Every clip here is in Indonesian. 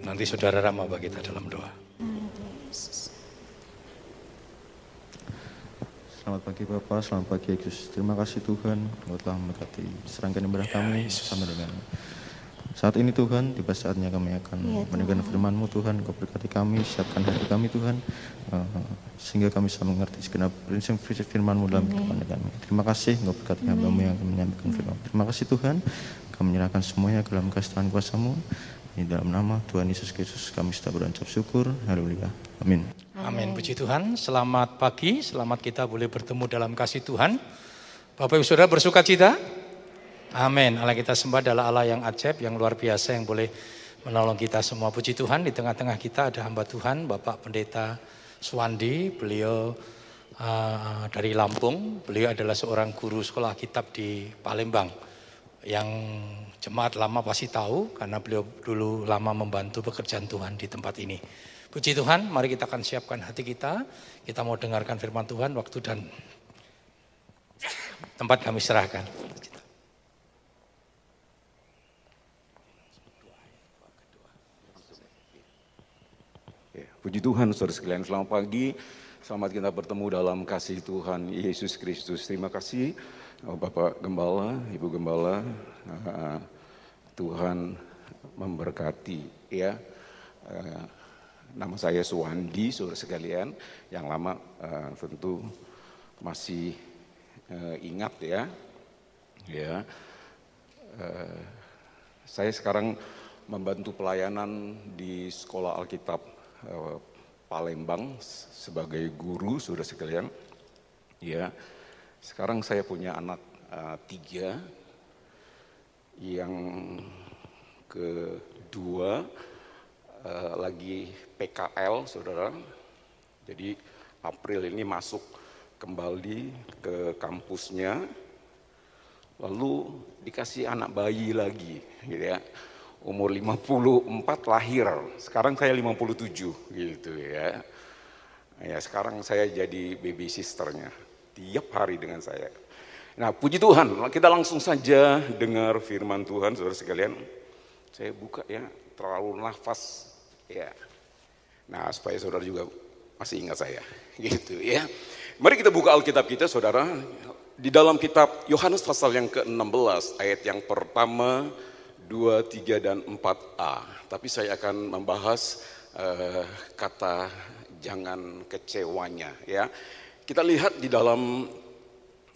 Nanti saudara Rama bagi kita dalam doa. Selamat pagi Bapak, selamat pagi Yesus. Terima kasih Tuhan, Engkau telah memberkati serangkaian ibadah kami sama dengan saat ini Tuhan, tiba saatnya kami akan Ya, mendengar firman-Mu Tuhan, Kau berkati kami, siapkan hati kami Tuhan, eh, sehingga kami bisa mengerti segenap prinsip-prinsip firman-Mu dalam kehidupan kami. Terima kasih Engkau berkati hamba-Mu yang akan menyampaikan firman. Terima kasih Tuhan, kami menyerahkan semuanya ke dalam kasih Tuhan kuasa-Mu. Di dalam nama Tuhan Yesus Kristus kami sudah berucap syukur. Haleluya. Amin. Amin. Puji Tuhan. Selamat pagi. Selamat kita boleh bertemu dalam kasih Tuhan. Bapak Ibu Saudara bersuka cita? Amin. Allah kita sembah adalah Allah yang ajaib, yang luar biasa, yang boleh menolong kita semua. Puji Tuhan. Di tengah-tengah kita ada hamba Tuhan, Bapak Pendeta Suwandi. Beliau uh, dari Lampung. Beliau adalah seorang guru sekolah kitab di Palembang. Yang jemaat lama pasti tahu karena beliau dulu lama membantu pekerjaan Tuhan di tempat ini. Puji Tuhan, mari kita akan siapkan hati kita. Kita mau dengarkan firman Tuhan, waktu dan tempat kami serahkan. Ya, puji Tuhan, saudara sekalian. Selamat pagi. Selamat kita bertemu dalam kasih Tuhan Yesus Kristus. Terima kasih oh, Bapak Gembala, Ibu Gembala. Uh, Tuhan memberkati. Ya, uh, nama saya Suwandi, saudara sekalian. Yang lama uh, tentu masih uh, ingat ya. Ya, saya sekarang membantu pelayanan di sekolah Alkitab eh, Palembang sebagai guru, sudah sekalian. Ya, sekarang saya punya anak tiga, yang kedua uh, lagi PKL, saudara. Jadi April ini masuk kembali ke kampusnya, lalu dikasih anak bayi lagi, gitu ya umur 54 lahir, sekarang saya 57 gitu ya. Ya sekarang saya jadi baby sisternya, tiap hari dengan saya. Nah puji Tuhan, kita langsung saja dengar firman Tuhan saudara sekalian. Saya buka ya, terlalu nafas ya. Nah supaya saudara juga masih ingat saya gitu ya. Mari kita buka Alkitab kita saudara. Di dalam kitab Yohanes pasal yang ke-16 ayat yang pertama 2, 3, dan 4a. Tapi saya akan membahas uh, kata jangan kecewanya ya. Kita lihat di dalam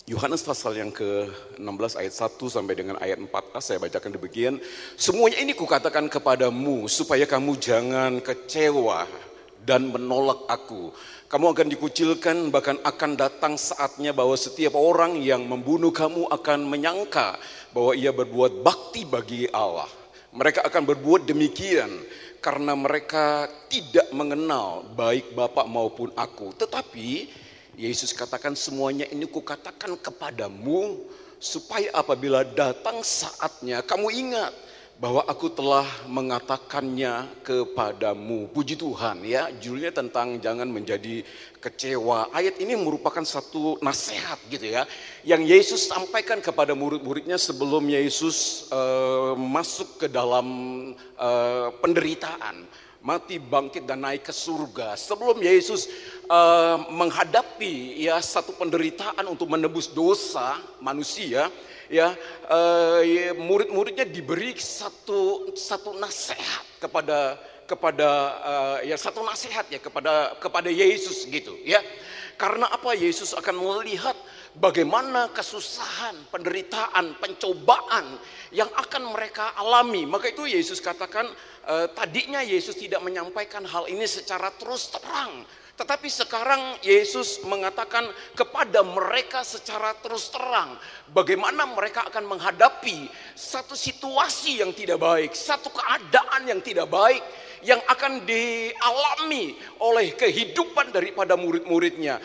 Yohanes pasal yang ke-16 ayat 1 sampai dengan ayat 4a saya bacakan demikian. Semuanya ini kukatakan kepadamu supaya kamu jangan kecewa dan menolak aku. Kamu akan dikucilkan bahkan akan datang saatnya bahwa setiap orang yang membunuh kamu akan menyangka bahwa ia berbuat bakti bagi Allah. Mereka akan berbuat demikian karena mereka tidak mengenal baik Bapak maupun aku. Tetapi Yesus katakan semuanya ini kukatakan kepadamu supaya apabila datang saatnya kamu ingat bahwa aku telah mengatakannya kepadamu. Puji Tuhan ya, judulnya tentang jangan menjadi kecewa. Ayat ini merupakan satu nasihat gitu ya, yang Yesus sampaikan kepada murid-muridnya sebelum Yesus uh, masuk ke dalam uh, penderitaan mati, bangkit dan naik ke surga. Sebelum Yesus uh, menghadapi ya satu penderitaan untuk menebus dosa manusia, ya uh, murid-muridnya diberi satu satu nasihat kepada kepada uh, ya satu nasihat ya kepada kepada Yesus gitu ya. Karena apa Yesus akan melihat bagaimana kesusahan, penderitaan, pencobaan yang akan mereka alami. Maka itu Yesus katakan eh, tadinya Yesus tidak menyampaikan hal ini secara terus terang. Tetapi sekarang Yesus mengatakan kepada mereka secara terus terang bagaimana mereka akan menghadapi satu situasi yang tidak baik, satu keadaan yang tidak baik yang akan dialami oleh kehidupan daripada murid-muridnya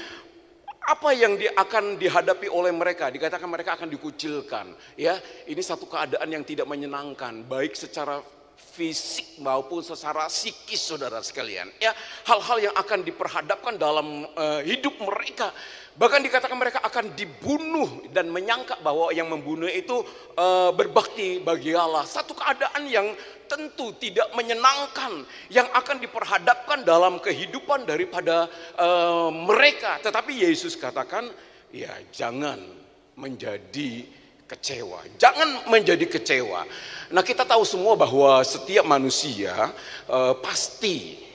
apa yang di, akan dihadapi oleh mereka? Dikatakan mereka akan dikucilkan ya. Ini satu keadaan yang tidak menyenangkan baik secara fisik maupun secara psikis saudara sekalian ya. Hal-hal yang akan diperhadapkan dalam uh, hidup mereka bahkan dikatakan mereka akan dibunuh dan menyangka bahwa yang membunuh itu uh, berbakti bagi Allah satu keadaan yang tentu tidak menyenangkan yang akan diperhadapkan dalam kehidupan daripada uh, mereka. Tetapi Yesus katakan, ya jangan menjadi kecewa. Jangan menjadi kecewa. Nah kita tahu semua bahwa setiap manusia uh, pasti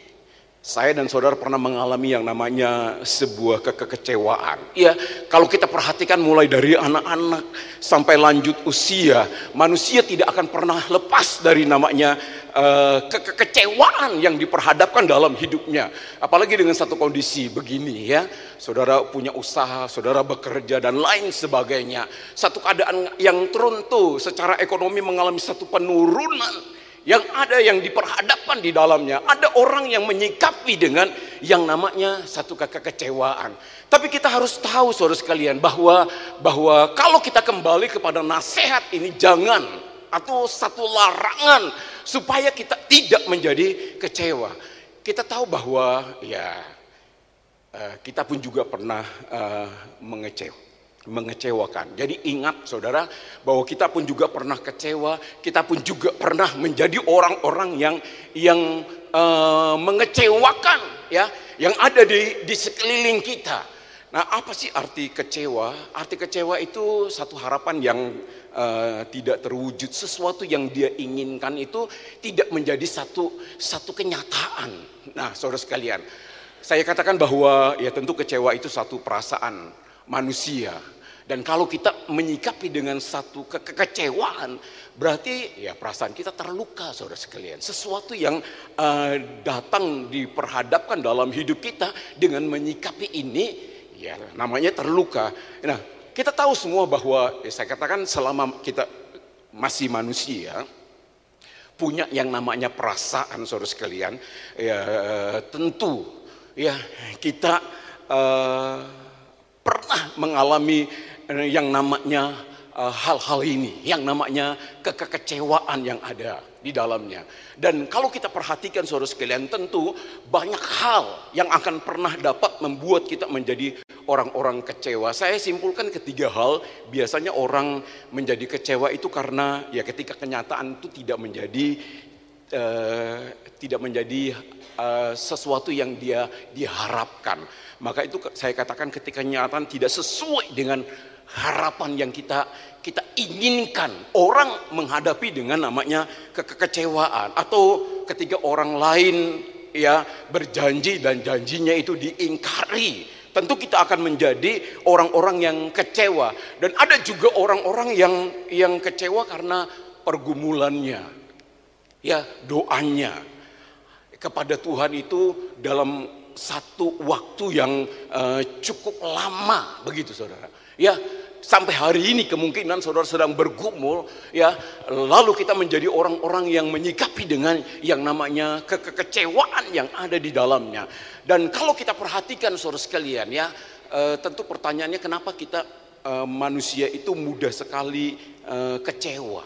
saya dan saudara pernah mengalami yang namanya sebuah kekecewaan. Ya, kalau kita perhatikan mulai dari anak-anak sampai lanjut usia, manusia tidak akan pernah lepas dari namanya uh, kekecewaan yang diperhadapkan dalam hidupnya. Apalagi dengan satu kondisi begini ya, saudara punya usaha, saudara bekerja dan lain sebagainya. Satu keadaan yang teruntuh secara ekonomi mengalami satu penurunan yang ada yang diperhadapkan di dalamnya. Ada orang yang menyikapi dengan yang namanya satu kekecewaan. Tapi kita harus tahu saudara sekalian bahwa bahwa kalau kita kembali kepada nasihat ini jangan atau satu larangan supaya kita tidak menjadi kecewa. Kita tahu bahwa ya eh, kita pun juga pernah uh, mengecewa mengecewakan. Jadi ingat saudara bahwa kita pun juga pernah kecewa, kita pun juga pernah menjadi orang-orang yang yang uh, mengecewakan ya, yang ada di di sekeliling kita. Nah, apa sih arti kecewa? Arti kecewa itu satu harapan yang uh, tidak terwujud, sesuatu yang dia inginkan itu tidak menjadi satu satu kenyataan. Nah, saudara sekalian, saya katakan bahwa ya tentu kecewa itu satu perasaan manusia dan kalau kita menyikapi dengan satu ke kekecewaan, berarti ya perasaan kita terluka, saudara sekalian. Sesuatu yang uh, datang diperhadapkan dalam hidup kita dengan menyikapi ini, ya namanya terluka. Nah, kita tahu semua bahwa ya saya katakan selama kita masih manusia, punya yang namanya perasaan, saudara sekalian, ya tentu ya kita uh, pernah mengalami Eh, yang namanya eh, hal-hal uh, ini, yang namanya kekecewaan yang ada di dalamnya. Dan kalau kita perhatikan saudara sekalian, tentu banyak hal yang akan pernah dapat membuat kita menjadi orang-orang kecewa. Saya simpulkan ketiga hal, biasanya orang menjadi kecewa itu karena ya ketika kenyataan itu tidak menjadi uh, tidak menjadi uh, sesuatu yang dia diharapkan. Maka itu saya katakan ketika kenyataan tidak sesuai dengan harapan yang kita kita inginkan orang menghadapi dengan namanya kekecewaan atau ketika orang lain ya berjanji dan janjinya itu diingkari. Tentu kita akan menjadi orang-orang yang kecewa. Dan ada juga orang-orang yang yang kecewa karena pergumulannya ya doanya kepada Tuhan itu dalam satu waktu yang uh, cukup lama begitu saudara Ya, sampai hari ini kemungkinan saudara sedang bergumul ya lalu kita menjadi orang-orang yang menyikapi dengan yang namanya ke kekecewaan yang ada di dalamnya. Dan kalau kita perhatikan saudara sekalian ya e, tentu pertanyaannya kenapa kita e, manusia itu mudah sekali e, kecewa?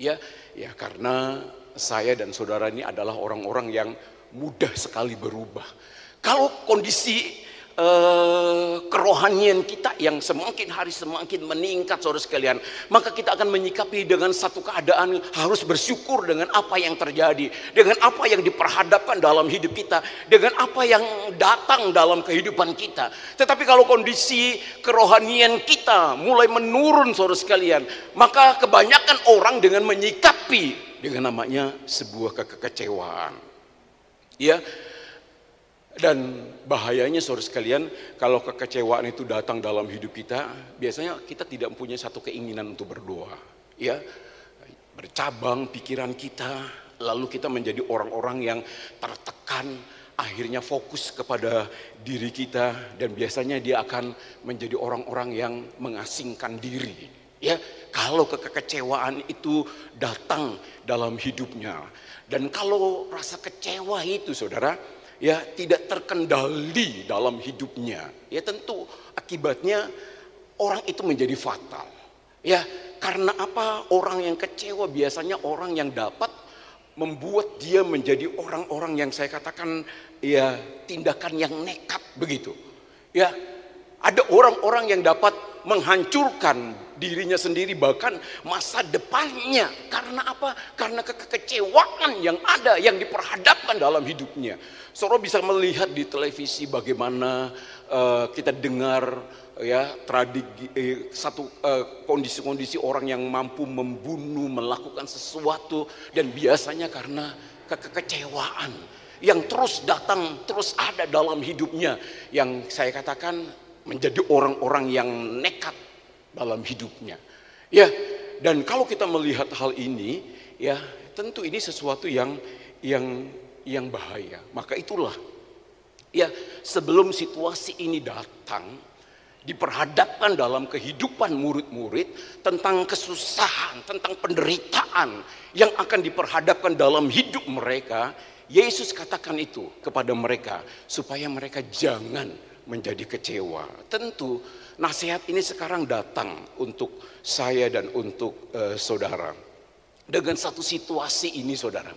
Ya ya karena saya dan saudara ini adalah orang-orang yang mudah sekali berubah. Kalau kondisi uh, kerohanian kita yang semakin hari semakin meningkat saudara sekalian. Maka kita akan menyikapi dengan satu keadaan harus bersyukur dengan apa yang terjadi dengan apa yang diperhadapkan dalam hidup kita dengan apa yang datang dalam kehidupan kita. Tetapi kalau kondisi kerohanian kita mulai menurun saudara sekalian maka kebanyakan orang dengan menyikapi dengan namanya sebuah kekecewaan. Ya dan bahayanya saudara sekalian, kalau kekecewaan itu datang dalam hidup kita, biasanya kita tidak mempunyai satu keinginan untuk berdoa. Ya, bercabang pikiran kita, lalu kita menjadi orang-orang yang tertekan, akhirnya fokus kepada diri kita dan biasanya dia akan menjadi orang-orang yang mengasingkan diri. Ya, kalau kekecewaan itu datang dalam hidupnya dan kalau rasa kecewa itu Saudara, ya tidak terkendali dalam hidupnya, ya tentu akibatnya orang itu menjadi fatal. Ya, karena apa? Orang yang kecewa biasanya orang yang dapat membuat dia menjadi orang-orang yang saya katakan ya tindakan yang nekat begitu. Ya, ada orang-orang yang dapat menghancurkan dirinya sendiri bahkan masa depannya. Karena apa? Karena ke kekecewaan yang ada yang diperhadapkan dalam hidupnya. Saudara bisa melihat di televisi bagaimana uh, kita dengar ya tragedi eh, satu kondisi kondisi-kondisi orang yang mampu membunuh, melakukan sesuatu dan biasanya karena kekecewaan yang terus datang, terus ada dalam hidupnya yang saya katakan menjadi orang-orang yang nekat dalam hidupnya. Ya, dan kalau kita melihat hal ini, ya tentu ini sesuatu yang yang yang bahaya. Maka itulah ya sebelum situasi ini datang, diperhadapkan dalam kehidupan murid-murid tentang kesusahan, tentang penderitaan yang akan diperhadapkan dalam hidup mereka, Yesus katakan itu kepada mereka supaya mereka jangan menjadi kecewa. Tentu nasihat ini sekarang datang untuk saya dan untuk uh, saudara. Dengan satu situasi ini saudara.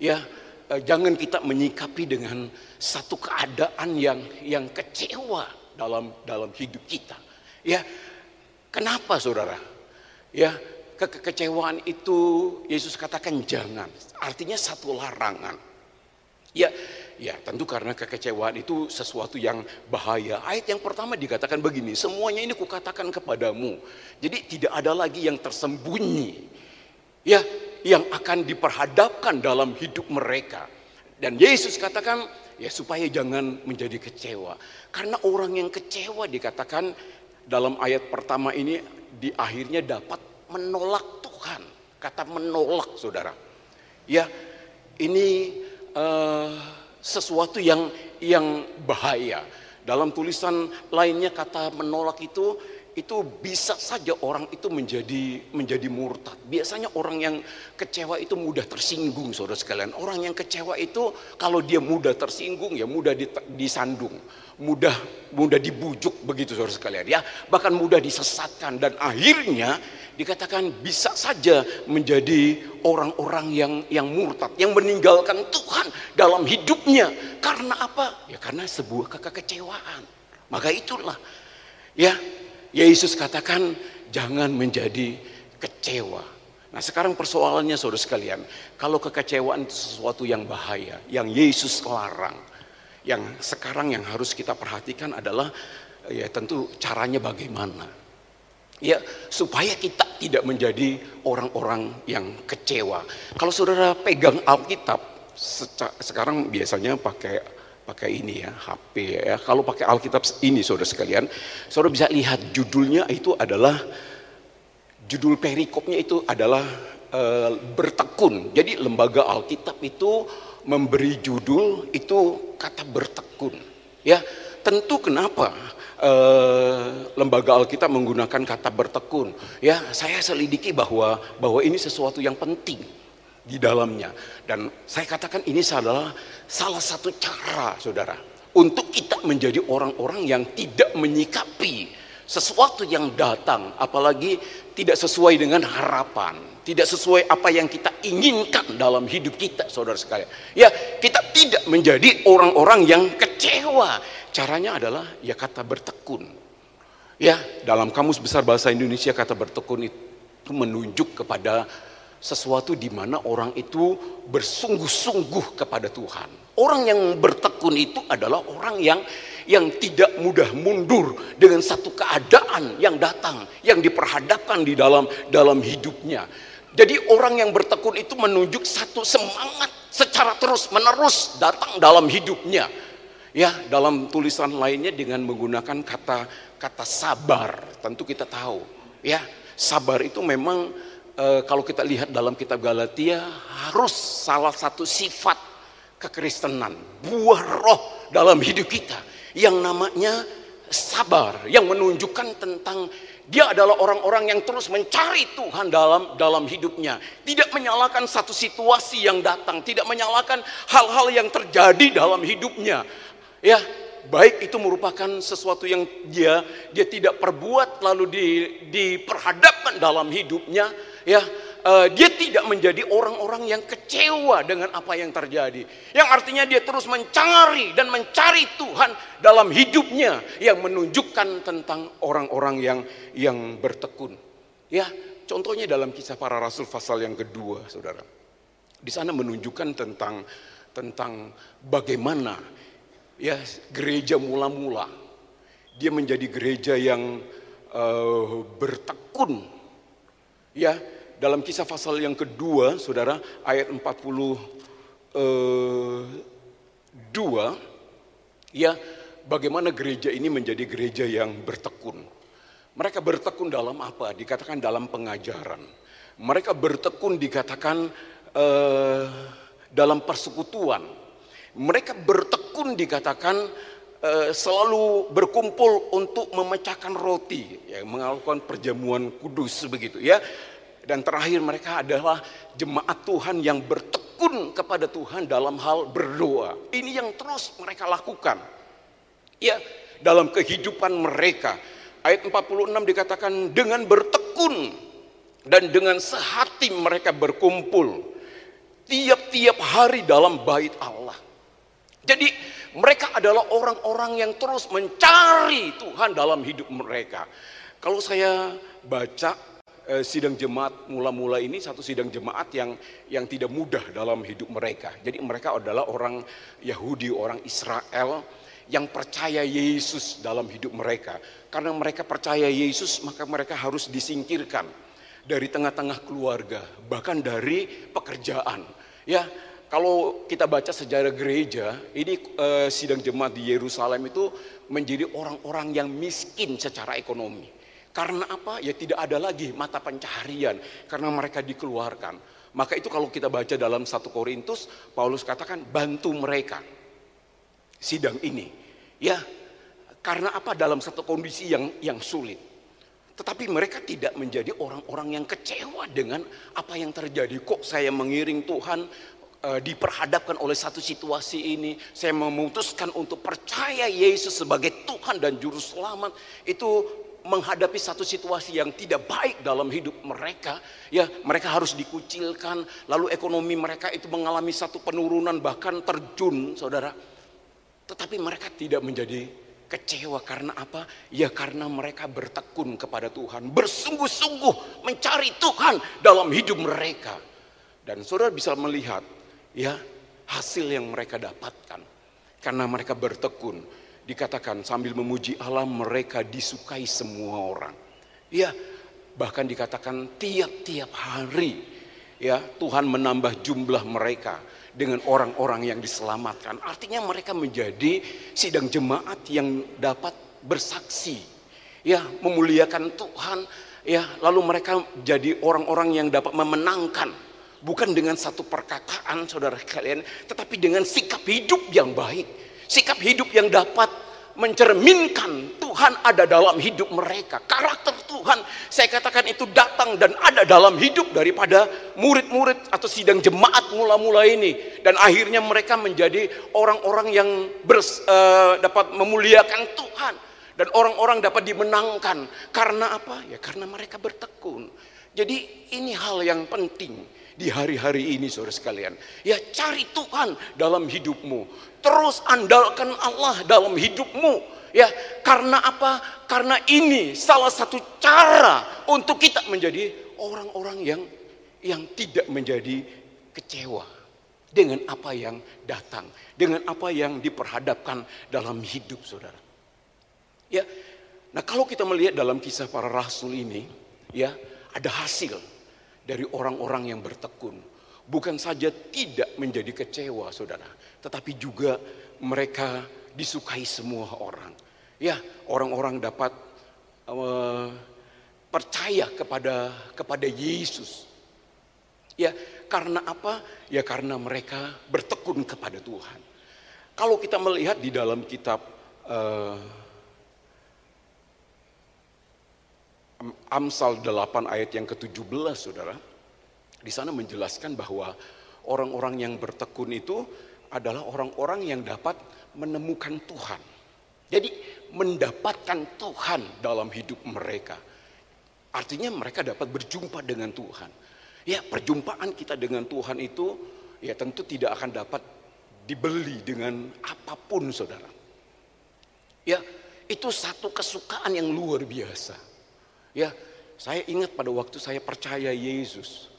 Ya, uh, jangan kita menyikapi dengan satu keadaan yang yang kecewa dalam dalam hidup kita. Ya, kenapa saudara? Ya, ke kekecewaan itu Yesus katakan jangan. Artinya satu larangan. Ya, ya tentu karena kekecewaan itu sesuatu yang bahaya. Ayat yang pertama dikatakan begini, semuanya ini kukatakan kepadamu. Jadi tidak ada lagi yang tersembunyi. Ya, yang akan diperhadapkan dalam hidup mereka. Dan Yesus katakan ya supaya jangan menjadi kecewa. Karena orang yang kecewa dikatakan dalam ayat pertama ini di akhirnya dapat menolak Tuhan. Kata menolak saudara. Ya ini uh, sesuatu yang yang bahaya. Dalam tulisan lainnya kata menolak itu itu bisa saja orang itu menjadi menjadi murtad. Biasanya orang yang kecewa itu mudah tersinggung, saudara sekalian. Orang yang kecewa itu kalau dia mudah tersinggung ya mudah disandung, mudah mudah dibujuk begitu, saudara sekalian. Ya bahkan mudah disesatkan dan akhirnya dikatakan bisa saja menjadi orang-orang yang yang murtad, yang meninggalkan Tuhan dalam hidupnya. Karena apa? Ya karena sebuah kekecewaan. Maka itulah ya Yesus katakan jangan menjadi kecewa. Nah sekarang persoalannya saudara sekalian, kalau kekecewaan itu sesuatu yang bahaya, yang Yesus larang, yang sekarang yang harus kita perhatikan adalah ya tentu caranya bagaimana. Ya, supaya kita tidak menjadi orang-orang yang kecewa. Kalau saudara pegang Alkitab, sekarang biasanya pakai pakai ini ya HP ya. Kalau pakai Alkitab ini saudara sekalian, saudara bisa lihat judulnya itu adalah judul perikopnya itu adalah e, bertekun. Jadi lembaga Alkitab itu memberi judul itu kata bertekun. Ya, tentu kenapa e, lembaga Alkitab menggunakan kata bertekun? Ya, saya selidiki bahwa bahwa ini sesuatu yang penting di dalamnya. Dan saya katakan ini adalah salah satu cara saudara. Untuk kita menjadi orang-orang yang tidak menyikapi sesuatu yang datang. Apalagi tidak sesuai dengan harapan. Tidak sesuai apa yang kita inginkan dalam hidup kita saudara sekalian. Ya kita tidak menjadi orang-orang yang kecewa. Caranya adalah ya kata bertekun. Ya dalam kamus besar bahasa Indonesia kata bertekun itu menunjuk kepada sesuatu di mana orang itu bersungguh-sungguh kepada Tuhan. Orang yang bertekun itu adalah orang yang yang tidak mudah mundur dengan satu keadaan yang datang, yang diperhadapkan di dalam dalam hidupnya. Jadi orang yang bertekun itu menunjuk satu semangat secara terus-menerus datang dalam hidupnya. Ya, dalam tulisan lainnya dengan menggunakan kata kata sabar. Tentu kita tahu, ya, sabar itu memang e, kalau kita lihat dalam kitab Galatia harus salah satu sifat kekristenan, buah roh dalam hidup kita. Yang namanya sabar yang menunjukkan tentang dia adalah orang-orang yang terus mencari Tuhan dalam dalam hidupnya, tidak menyalahkan satu situasi yang datang, tidak menyalahkan hal-hal yang terjadi dalam hidupnya. Ya, baik itu merupakan sesuatu yang dia dia tidak perbuat lalu di, diperhadapkan dalam hidupnya ya uh, dia tidak menjadi orang-orang yang kecewa dengan apa yang terjadi. Yang artinya dia terus mencari dan mencari Tuhan dalam hidupnya yang menunjukkan tentang orang-orang yang yang bertekun. Ya, contohnya dalam kisah para rasul pasal yang kedua, saudara. Di sana menunjukkan tentang tentang bagaimana ya gereja mula-mula. Dia menjadi gereja yang uh, bertekun. Ya dalam kisah pasal yang kedua saudara ayat 42 uh, ya bagaimana gereja ini menjadi gereja yang bertekun. Mereka bertekun dalam apa? Dikatakan dalam pengajaran. Mereka bertekun dikatakan uh, dalam persekutuan. Mereka bertekun dikatakan uh, selalu berkumpul untuk memecahkan roti, ya, melakukan perjamuan kudus begitu ya. Dan terakhir mereka adalah jemaat Tuhan yang bertekun kepada Tuhan dalam hal berdoa. Ini yang terus mereka lakukan. Ya, dalam kehidupan mereka. Ayat 46 dikatakan dengan bertekun dan dengan sehati mereka berkumpul tiap-tiap hari dalam bait Allah. Jadi mereka adalah orang-orang yang terus mencari Tuhan dalam hidup mereka. Kalau saya baca eh, sidang jemaat mula-mula ini satu sidang jemaat yang yang tidak mudah dalam hidup mereka. Jadi mereka adalah orang Yahudi, orang Israel yang percaya Yesus dalam hidup mereka. Karena mereka percaya Yesus, maka mereka harus disingkirkan dari tengah-tengah keluarga, bahkan dari pekerjaan. Ya, kalau kita baca sejarah gereja, ini eh, sidang jemaat di Yerusalem itu menjadi orang-orang yang miskin secara ekonomi. Karena apa? Ya tidak ada lagi mata pencaharian karena mereka dikeluarkan. Maka itu kalau kita baca dalam satu Korintus, Paulus katakan bantu mereka sidang ini. Ya, karena apa dalam satu kondisi yang yang sulit. Tetapi mereka tidak menjadi orang-orang yang kecewa dengan apa yang terjadi. Kok saya mengiring Tuhan uh, diperhadapkan oleh satu situasi ini. Saya memutuskan untuk percaya Yesus sebagai Tuhan dan Juru Selamat. Itu menghadapi satu situasi yang tidak baik dalam hidup mereka. Ya mereka harus dikucilkan. Lalu ekonomi mereka itu mengalami satu penurunan bahkan terjun saudara. Tetapi mereka tidak menjadi Kecewa karena apa? Ya karena mereka bertekun kepada Tuhan, bersungguh-sungguh mencari Tuhan dalam hidup mereka. Dan saudara bisa melihat ya hasil yang mereka dapatkan karena mereka bertekun. Dikatakan sambil memuji Allah mereka disukai semua orang. Ya, bahkan dikatakan tiap-tiap hari ya Tuhan menambah jumlah mereka dengan orang-orang yang diselamatkan. Artinya mereka menjadi sidang jemaat yang dapat bersaksi, ya memuliakan Tuhan, ya lalu mereka jadi orang-orang yang dapat memenangkan bukan dengan satu perkataan saudara kalian, tetapi dengan sikap hidup yang baik, sikap hidup yang dapat mencerminkan Tuhan ada dalam hidup mereka. Karakter Tuhan, saya katakan itu datang dan ada dalam hidup daripada murid-murid atau sidang jemaat mula-mula ini. Dan akhirnya mereka menjadi orang-orang yang bers, uh, dapat memuliakan Tuhan. Dan orang-orang dapat dimenangkan. Karena apa? Ya karena mereka bertekun. Jadi ini hal yang penting di hari-hari ini saudara sekalian. Ya cari Tuhan dalam hidupmu. Terus andalkan Allah dalam hidupmu. Ya, karena apa? Karena ini salah satu cara untuk kita menjadi orang-orang yang yang tidak menjadi kecewa dengan apa yang datang, dengan apa yang diperhadapkan dalam hidup Saudara. Ya. Nah, kalau kita melihat dalam kisah para rasul ini, ya, ada hasil dari orang-orang yang bertekun. Bukan saja tidak menjadi kecewa saudara, tetapi juga mereka disukai semua orang. Ya, orang-orang dapat uh, percaya kepada kepada Yesus. Ya, karena apa? Ya karena mereka bertekun kepada Tuhan. Kalau kita melihat di dalam kitab uh, Amsal 8 ayat yang ke-17 Saudara. Di sana menjelaskan bahwa orang-orang yang bertekun itu adalah orang-orang yang dapat menemukan Tuhan. Jadi mendapatkan Tuhan dalam hidup mereka. Artinya mereka dapat berjumpa dengan Tuhan. Ya, perjumpaan kita dengan Tuhan itu ya tentu tidak akan dapat dibeli dengan apa pun Saudara. Ya, itu satu kesukaan yang luar biasa. Ya, Saya ingat pada waktu saya percaya Yesus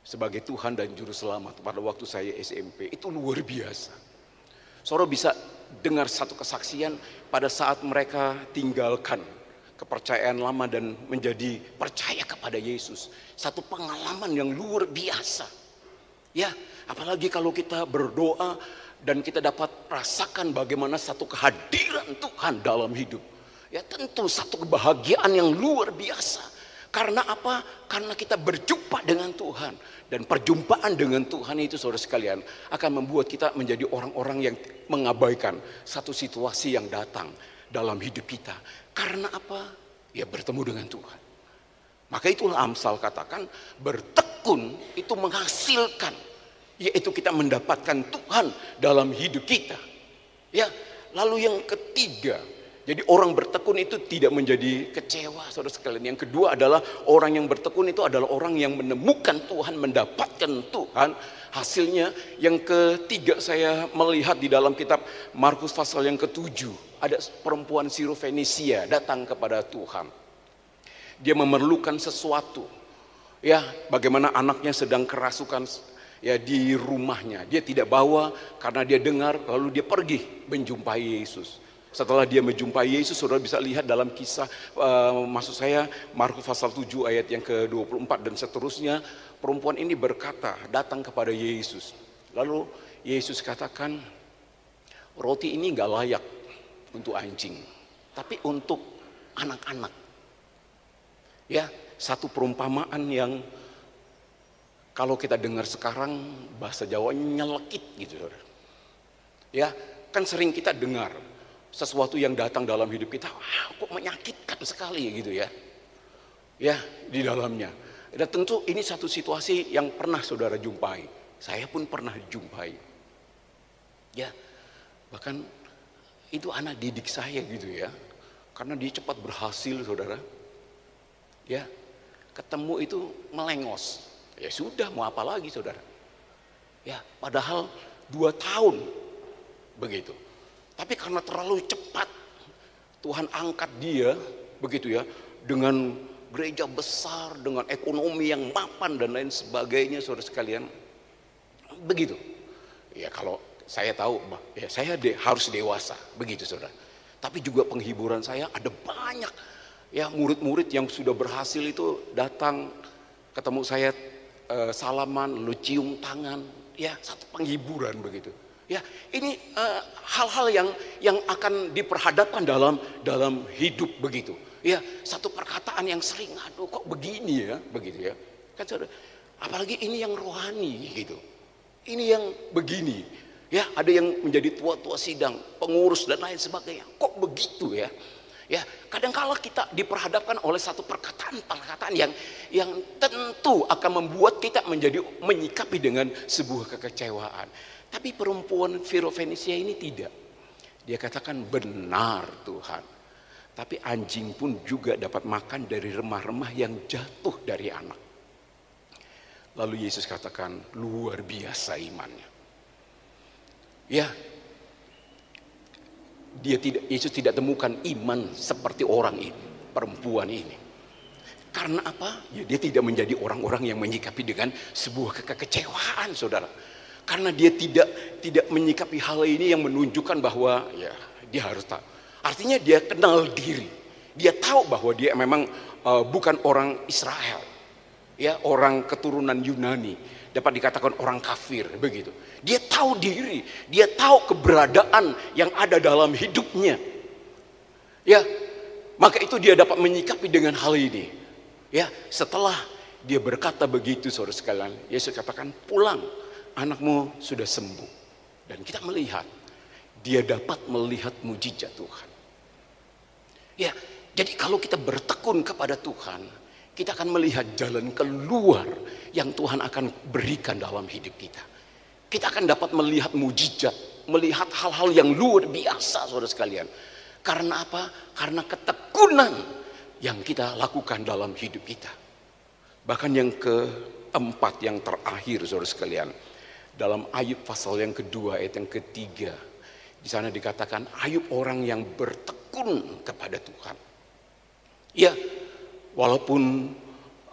sebagai Tuhan dan Juru Selamat pada waktu saya SMP. Itu luar biasa. Saudara bisa dengar satu kesaksian pada saat mereka tinggalkan kepercayaan lama dan menjadi percaya kepada Yesus. Satu pengalaman yang luar biasa. Ya, apalagi kalau kita berdoa dan kita dapat rasakan bagaimana satu kehadiran Tuhan dalam hidup. Ya tentu satu kebahagiaan yang luar biasa. Karena apa? Karena kita berjumpa dengan Tuhan. Dan perjumpaan dengan Tuhan itu saudara sekalian akan membuat kita menjadi orang-orang yang mengabaikan satu situasi yang datang dalam hidup kita. Karena apa? Ya bertemu dengan Tuhan. Maka itulah Amsal katakan bertekun itu menghasilkan. Yaitu kita mendapatkan Tuhan dalam hidup kita. Ya, lalu yang ketiga, jadi orang bertekun itu tidak menjadi kecewa saudara sekalian. Yang kedua adalah orang yang bertekun itu adalah orang yang menemukan Tuhan, mendapatkan Tuhan. Hasilnya yang ketiga saya melihat di dalam kitab Markus pasal yang ketujuh. Ada perempuan Sirofenisia datang kepada Tuhan. Dia memerlukan sesuatu. Ya, bagaimana anaknya sedang kerasukan ya di rumahnya. Dia tidak bawa karena dia dengar lalu dia pergi menjumpai Yesus. Setelah dia menjumpai Yesus, saudara bisa lihat dalam kisah, uh, maksud saya Markus pasal 7 ayat yang ke-24 dan seterusnya, perempuan ini berkata, datang kepada Yesus. Lalu Yesus katakan, roti ini gak layak untuk anjing, tapi untuk anak-anak. Ya, satu perumpamaan yang kalau kita dengar sekarang bahasa Jawa nyelekit gitu. Ya, kan sering kita dengar sesuatu yang datang dalam hidup kita, wah, kok menyakitkan sekali gitu ya. Ya, di dalamnya. Dan tentu ini satu situasi yang pernah saudara jumpai. Saya pun pernah jumpai. Ya, bahkan itu anak didik saya gitu ya. Karena dia cepat berhasil saudara. Ya, ketemu itu melengos. Ya sudah, mau apa lagi saudara. Ya, padahal dua tahun begitu. Tapi karena terlalu cepat Tuhan angkat dia begitu ya dengan gereja besar dengan ekonomi yang mapan dan lain sebagainya saudara sekalian. Begitu. Ya kalau saya tahu ya saya de, harus dewasa begitu saudara. Tapi juga penghiburan saya ada banyak ya murid-murid yang sudah berhasil itu datang ketemu saya eh, salaman lalu cium tangan ya satu penghiburan begitu. Ya, ini eh, hal-hal uh, yang yang akan diperhadapkan dalam dalam hidup begitu. Ya, satu perkataan yang sering aduh kok begini ya, begitu ya. Kan apalagi ini yang rohani gitu. Ini yang begini. Ya, ada yang menjadi tua-tua sidang, pengurus dan lain sebagainya. Kok begitu ya? Ya, kadang-kala kita diperhadapkan oleh satu perkataan-perkataan yang yang tentu akan membuat kita menjadi menyikapi dengan sebuah kekecewaan. Tapi perempuan Fenisia ini tidak. Dia katakan benar Tuhan. Tapi anjing pun juga dapat makan dari remah-remah yang jatuh dari anak. Lalu Yesus katakan luar biasa imannya. Ya, dia tidak Yesus tidak temukan iman seperti orang ini, perempuan ini. Karena apa? Ya, dia tidak menjadi orang-orang yang menyikapi dengan sebuah kekecewaan, saudara karena dia tidak tidak menyikapi hal ini yang menunjukkan bahwa ya dia harus tahu. Artinya dia kenal diri. Dia tahu bahwa dia memang uh, bukan orang Israel. Ya, orang keturunan Yunani, dapat dikatakan orang kafir begitu. Dia tahu diri, dia tahu keberadaan yang ada dalam hidupnya. Ya, maka itu dia dapat menyikapi dengan hal ini. Ya, setelah dia berkata begitu saudara sekalian, Yesus katakan pulang anakmu sudah sembuh. Dan kita melihat, dia dapat melihat mujizat Tuhan. Ya, jadi kalau kita bertekun kepada Tuhan, kita akan melihat jalan keluar yang Tuhan akan berikan dalam hidup kita. Kita akan dapat melihat mujizat, melihat hal-hal yang luar biasa saudara sekalian. Karena apa? Karena ketekunan yang kita lakukan dalam hidup kita. Bahkan yang keempat, yang terakhir saudara sekalian dalam Ayub pasal yang kedua ayat yang ketiga. Di sana dikatakan Ayub orang yang bertekun kepada Tuhan. Ya, walaupun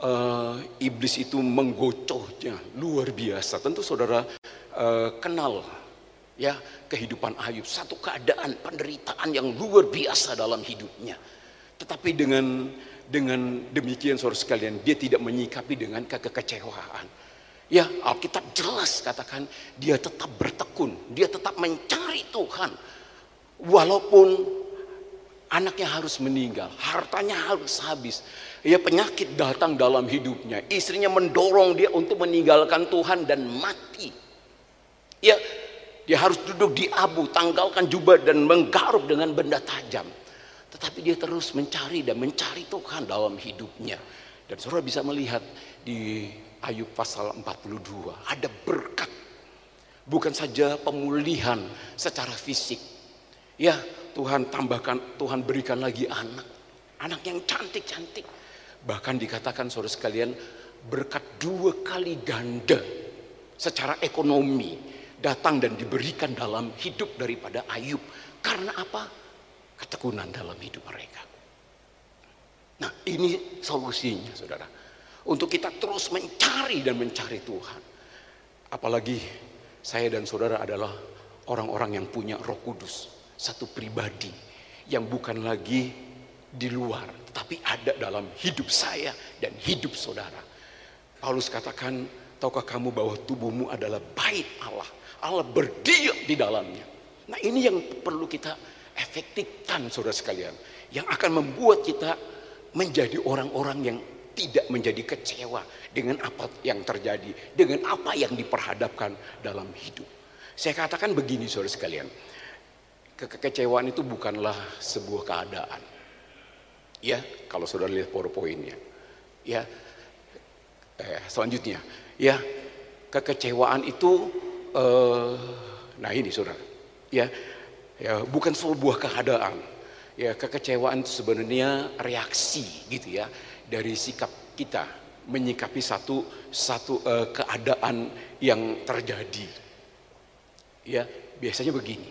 uh, iblis itu menggocohnya luar biasa. Tentu saudara uh, kenal ya kehidupan Ayub, satu keadaan penderitaan yang luar biasa dalam hidupnya. Tetapi dengan dengan demikian saudara sekalian, dia tidak menyikapi dengan kekecewaan. Ya Alkitab jelas katakan dia tetap bertekun, dia tetap mencari Tuhan. Walaupun anaknya harus meninggal, hartanya harus habis. Ya penyakit datang dalam hidupnya, istrinya mendorong dia untuk meninggalkan Tuhan dan mati. Ya dia harus duduk di abu, tanggalkan jubah dan menggaruk dengan benda tajam. Tetapi dia terus mencari dan mencari Tuhan dalam hidupnya. Dan saudara bisa melihat di Ayub pasal 42 ada berkat. Bukan saja pemulihan secara fisik. Ya, Tuhan tambahkan, Tuhan berikan lagi anak. Anak yang cantik-cantik. Bahkan dikatakan saudara sekalian berkat dua kali ganda secara ekonomi datang dan diberikan dalam hidup daripada Ayub. Karena apa? Ketekunan dalam hidup mereka. Nah ini solusinya saudara untuk kita terus mencari dan mencari Tuhan. Apalagi saya dan saudara adalah orang-orang yang punya Roh Kudus, satu pribadi yang bukan lagi di luar, tetapi ada dalam hidup saya dan hidup saudara. Paulus katakan, tahukah kamu bahwa tubuhmu adalah bait Allah. Allah berdiam di dalamnya. Nah ini yang perlu kita efektifkan saudara sekalian. Yang akan membuat kita menjadi orang-orang yang tidak menjadi kecewa dengan apa yang terjadi, dengan apa yang diperhadapkan dalam hidup. Saya katakan begini saudara sekalian, kekecewaan itu bukanlah sebuah keadaan. Ya, kalau saudara lihat powerpointnya. Ya, eh, selanjutnya, ya kekecewaan itu, eh, nah ini saudara, ya, ya bukan sebuah keadaan. Ya kekecewaan sebenarnya reaksi gitu ya dari sikap kita menyikapi satu satu uh, keadaan yang terjadi. Ya, biasanya begini.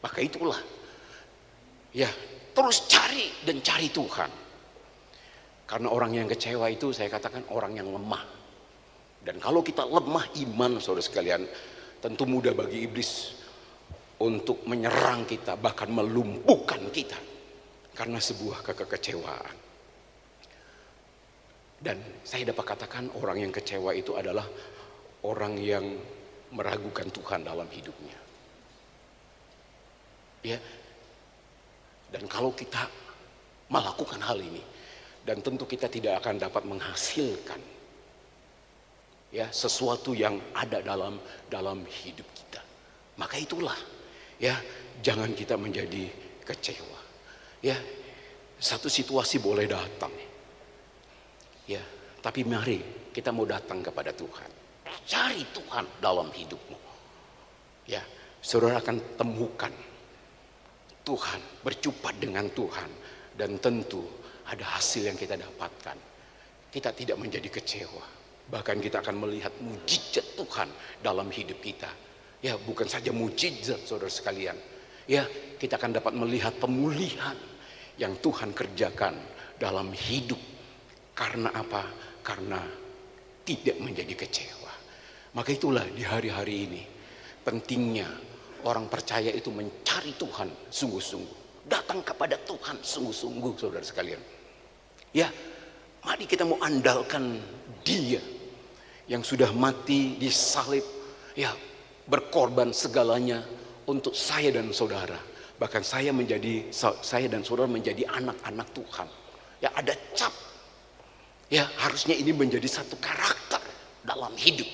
Maka itulah. Ya, terus cari dan cari Tuhan. Karena orang yang kecewa itu saya katakan orang yang lemah. Dan kalau kita lemah iman Saudara sekalian, tentu mudah bagi iblis untuk menyerang kita bahkan melumpuhkan kita karena sebuah kekecewaan. Dan saya dapat katakan orang yang kecewa itu adalah orang yang meragukan Tuhan dalam hidupnya. Ya. Dan kalau kita melakukan hal ini dan tentu kita tidak akan dapat menghasilkan ya sesuatu yang ada dalam dalam hidup kita. Maka itulah ya jangan kita menjadi kecewa. Ya, satu situasi boleh datang Ya, tapi mari kita mau datang kepada Tuhan. Cari Tuhan dalam hidupmu. Ya, saudara akan temukan Tuhan, berjumpa dengan Tuhan dan tentu ada hasil yang kita dapatkan. Kita tidak menjadi kecewa. Bahkan kita akan melihat mujizat Tuhan dalam hidup kita. Ya, bukan saja mujizat saudara sekalian. Ya, kita akan dapat melihat pemulihan yang Tuhan kerjakan dalam hidup karena apa? Karena tidak menjadi kecewa. Maka itulah di hari-hari ini pentingnya orang percaya itu mencari Tuhan sungguh-sungguh. Datang kepada Tuhan sungguh-sungguh saudara sekalian. Ya, mari kita mau andalkan dia yang sudah mati di salib. Ya, berkorban segalanya untuk saya dan saudara. Bahkan saya menjadi saya dan saudara menjadi anak-anak Tuhan. Ya ada cap Ya, harusnya ini menjadi satu karakter dalam hidup.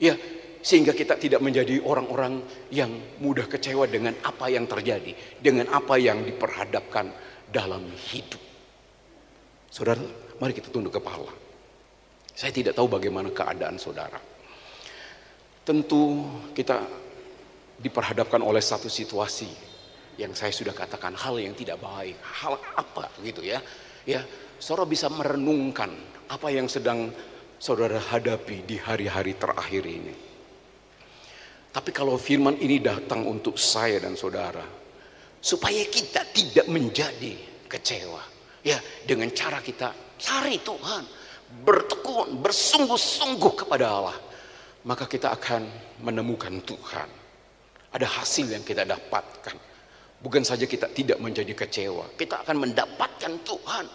Ya, sehingga kita tidak menjadi orang-orang yang mudah kecewa dengan apa yang terjadi, dengan apa yang diperhadapkan dalam hidup. Saudara, mari kita tunduk kepala. Saya tidak tahu bagaimana keadaan saudara. Tentu kita diperhadapkan oleh satu situasi yang saya sudah katakan hal yang tidak baik, hal apa gitu ya. Ya, saudara bisa merenungkan apa yang sedang saudara hadapi di hari-hari terakhir ini. Tapi kalau firman ini datang untuk saya dan saudara, supaya kita tidak menjadi kecewa, ya dengan cara kita cari Tuhan, bertekun, bersungguh-sungguh kepada Allah, maka kita akan menemukan Tuhan. Ada hasil yang kita dapatkan. Bukan saja kita tidak menjadi kecewa, kita akan mendapatkan Tuhan.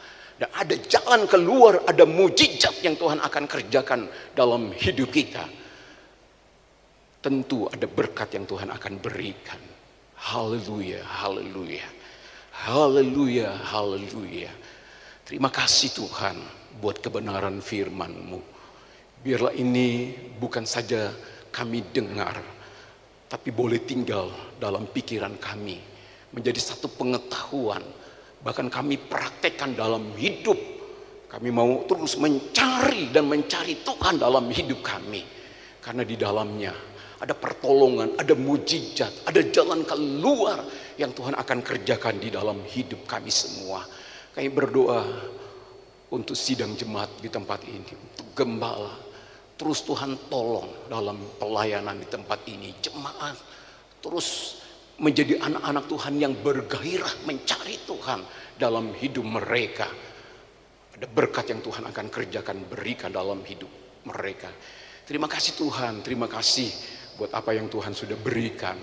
Dan ada jalan keluar, ada mujizat yang Tuhan akan kerjakan dalam hidup kita. Tentu ada berkat yang Tuhan akan berikan. Haleluya, haleluya. Haleluya, haleluya. Terima kasih Tuhan buat kebenaran firman-Mu. Biarlah ini bukan saja kami dengar, tapi boleh tinggal dalam pikiran kami. Menjadi satu pengetahuan, bahkan kami praktekkan dalam hidup. Kami mau terus mencari dan mencari Tuhan dalam hidup kami. Karena di dalamnya ada pertolongan, ada mujizat, ada jalan keluar yang Tuhan akan kerjakan di dalam hidup kami semua. Kami berdoa untuk sidang jemaat di tempat ini, untuk gembala. Terus Tuhan tolong dalam pelayanan di tempat ini. Jemaat terus menjadi anak-anak Tuhan yang bergairah mencari Tuhan dalam hidup mereka. Ada berkat yang Tuhan akan kerjakan berikan dalam hidup mereka. Terima kasih Tuhan, terima kasih buat apa yang Tuhan sudah berikan.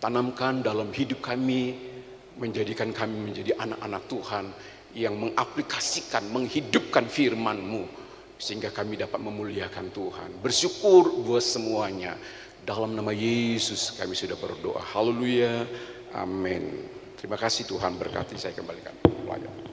Tanamkan dalam hidup kami, menjadikan kami menjadi anak-anak Tuhan yang mengaplikasikan, menghidupkan firman-Mu sehingga kami dapat memuliakan Tuhan. Bersyukur buat semuanya. Dalam nama Yesus kami sudah berdoa. Haleluya. Amin. Terima kasih Tuhan berkati saya kembalikan pelayan.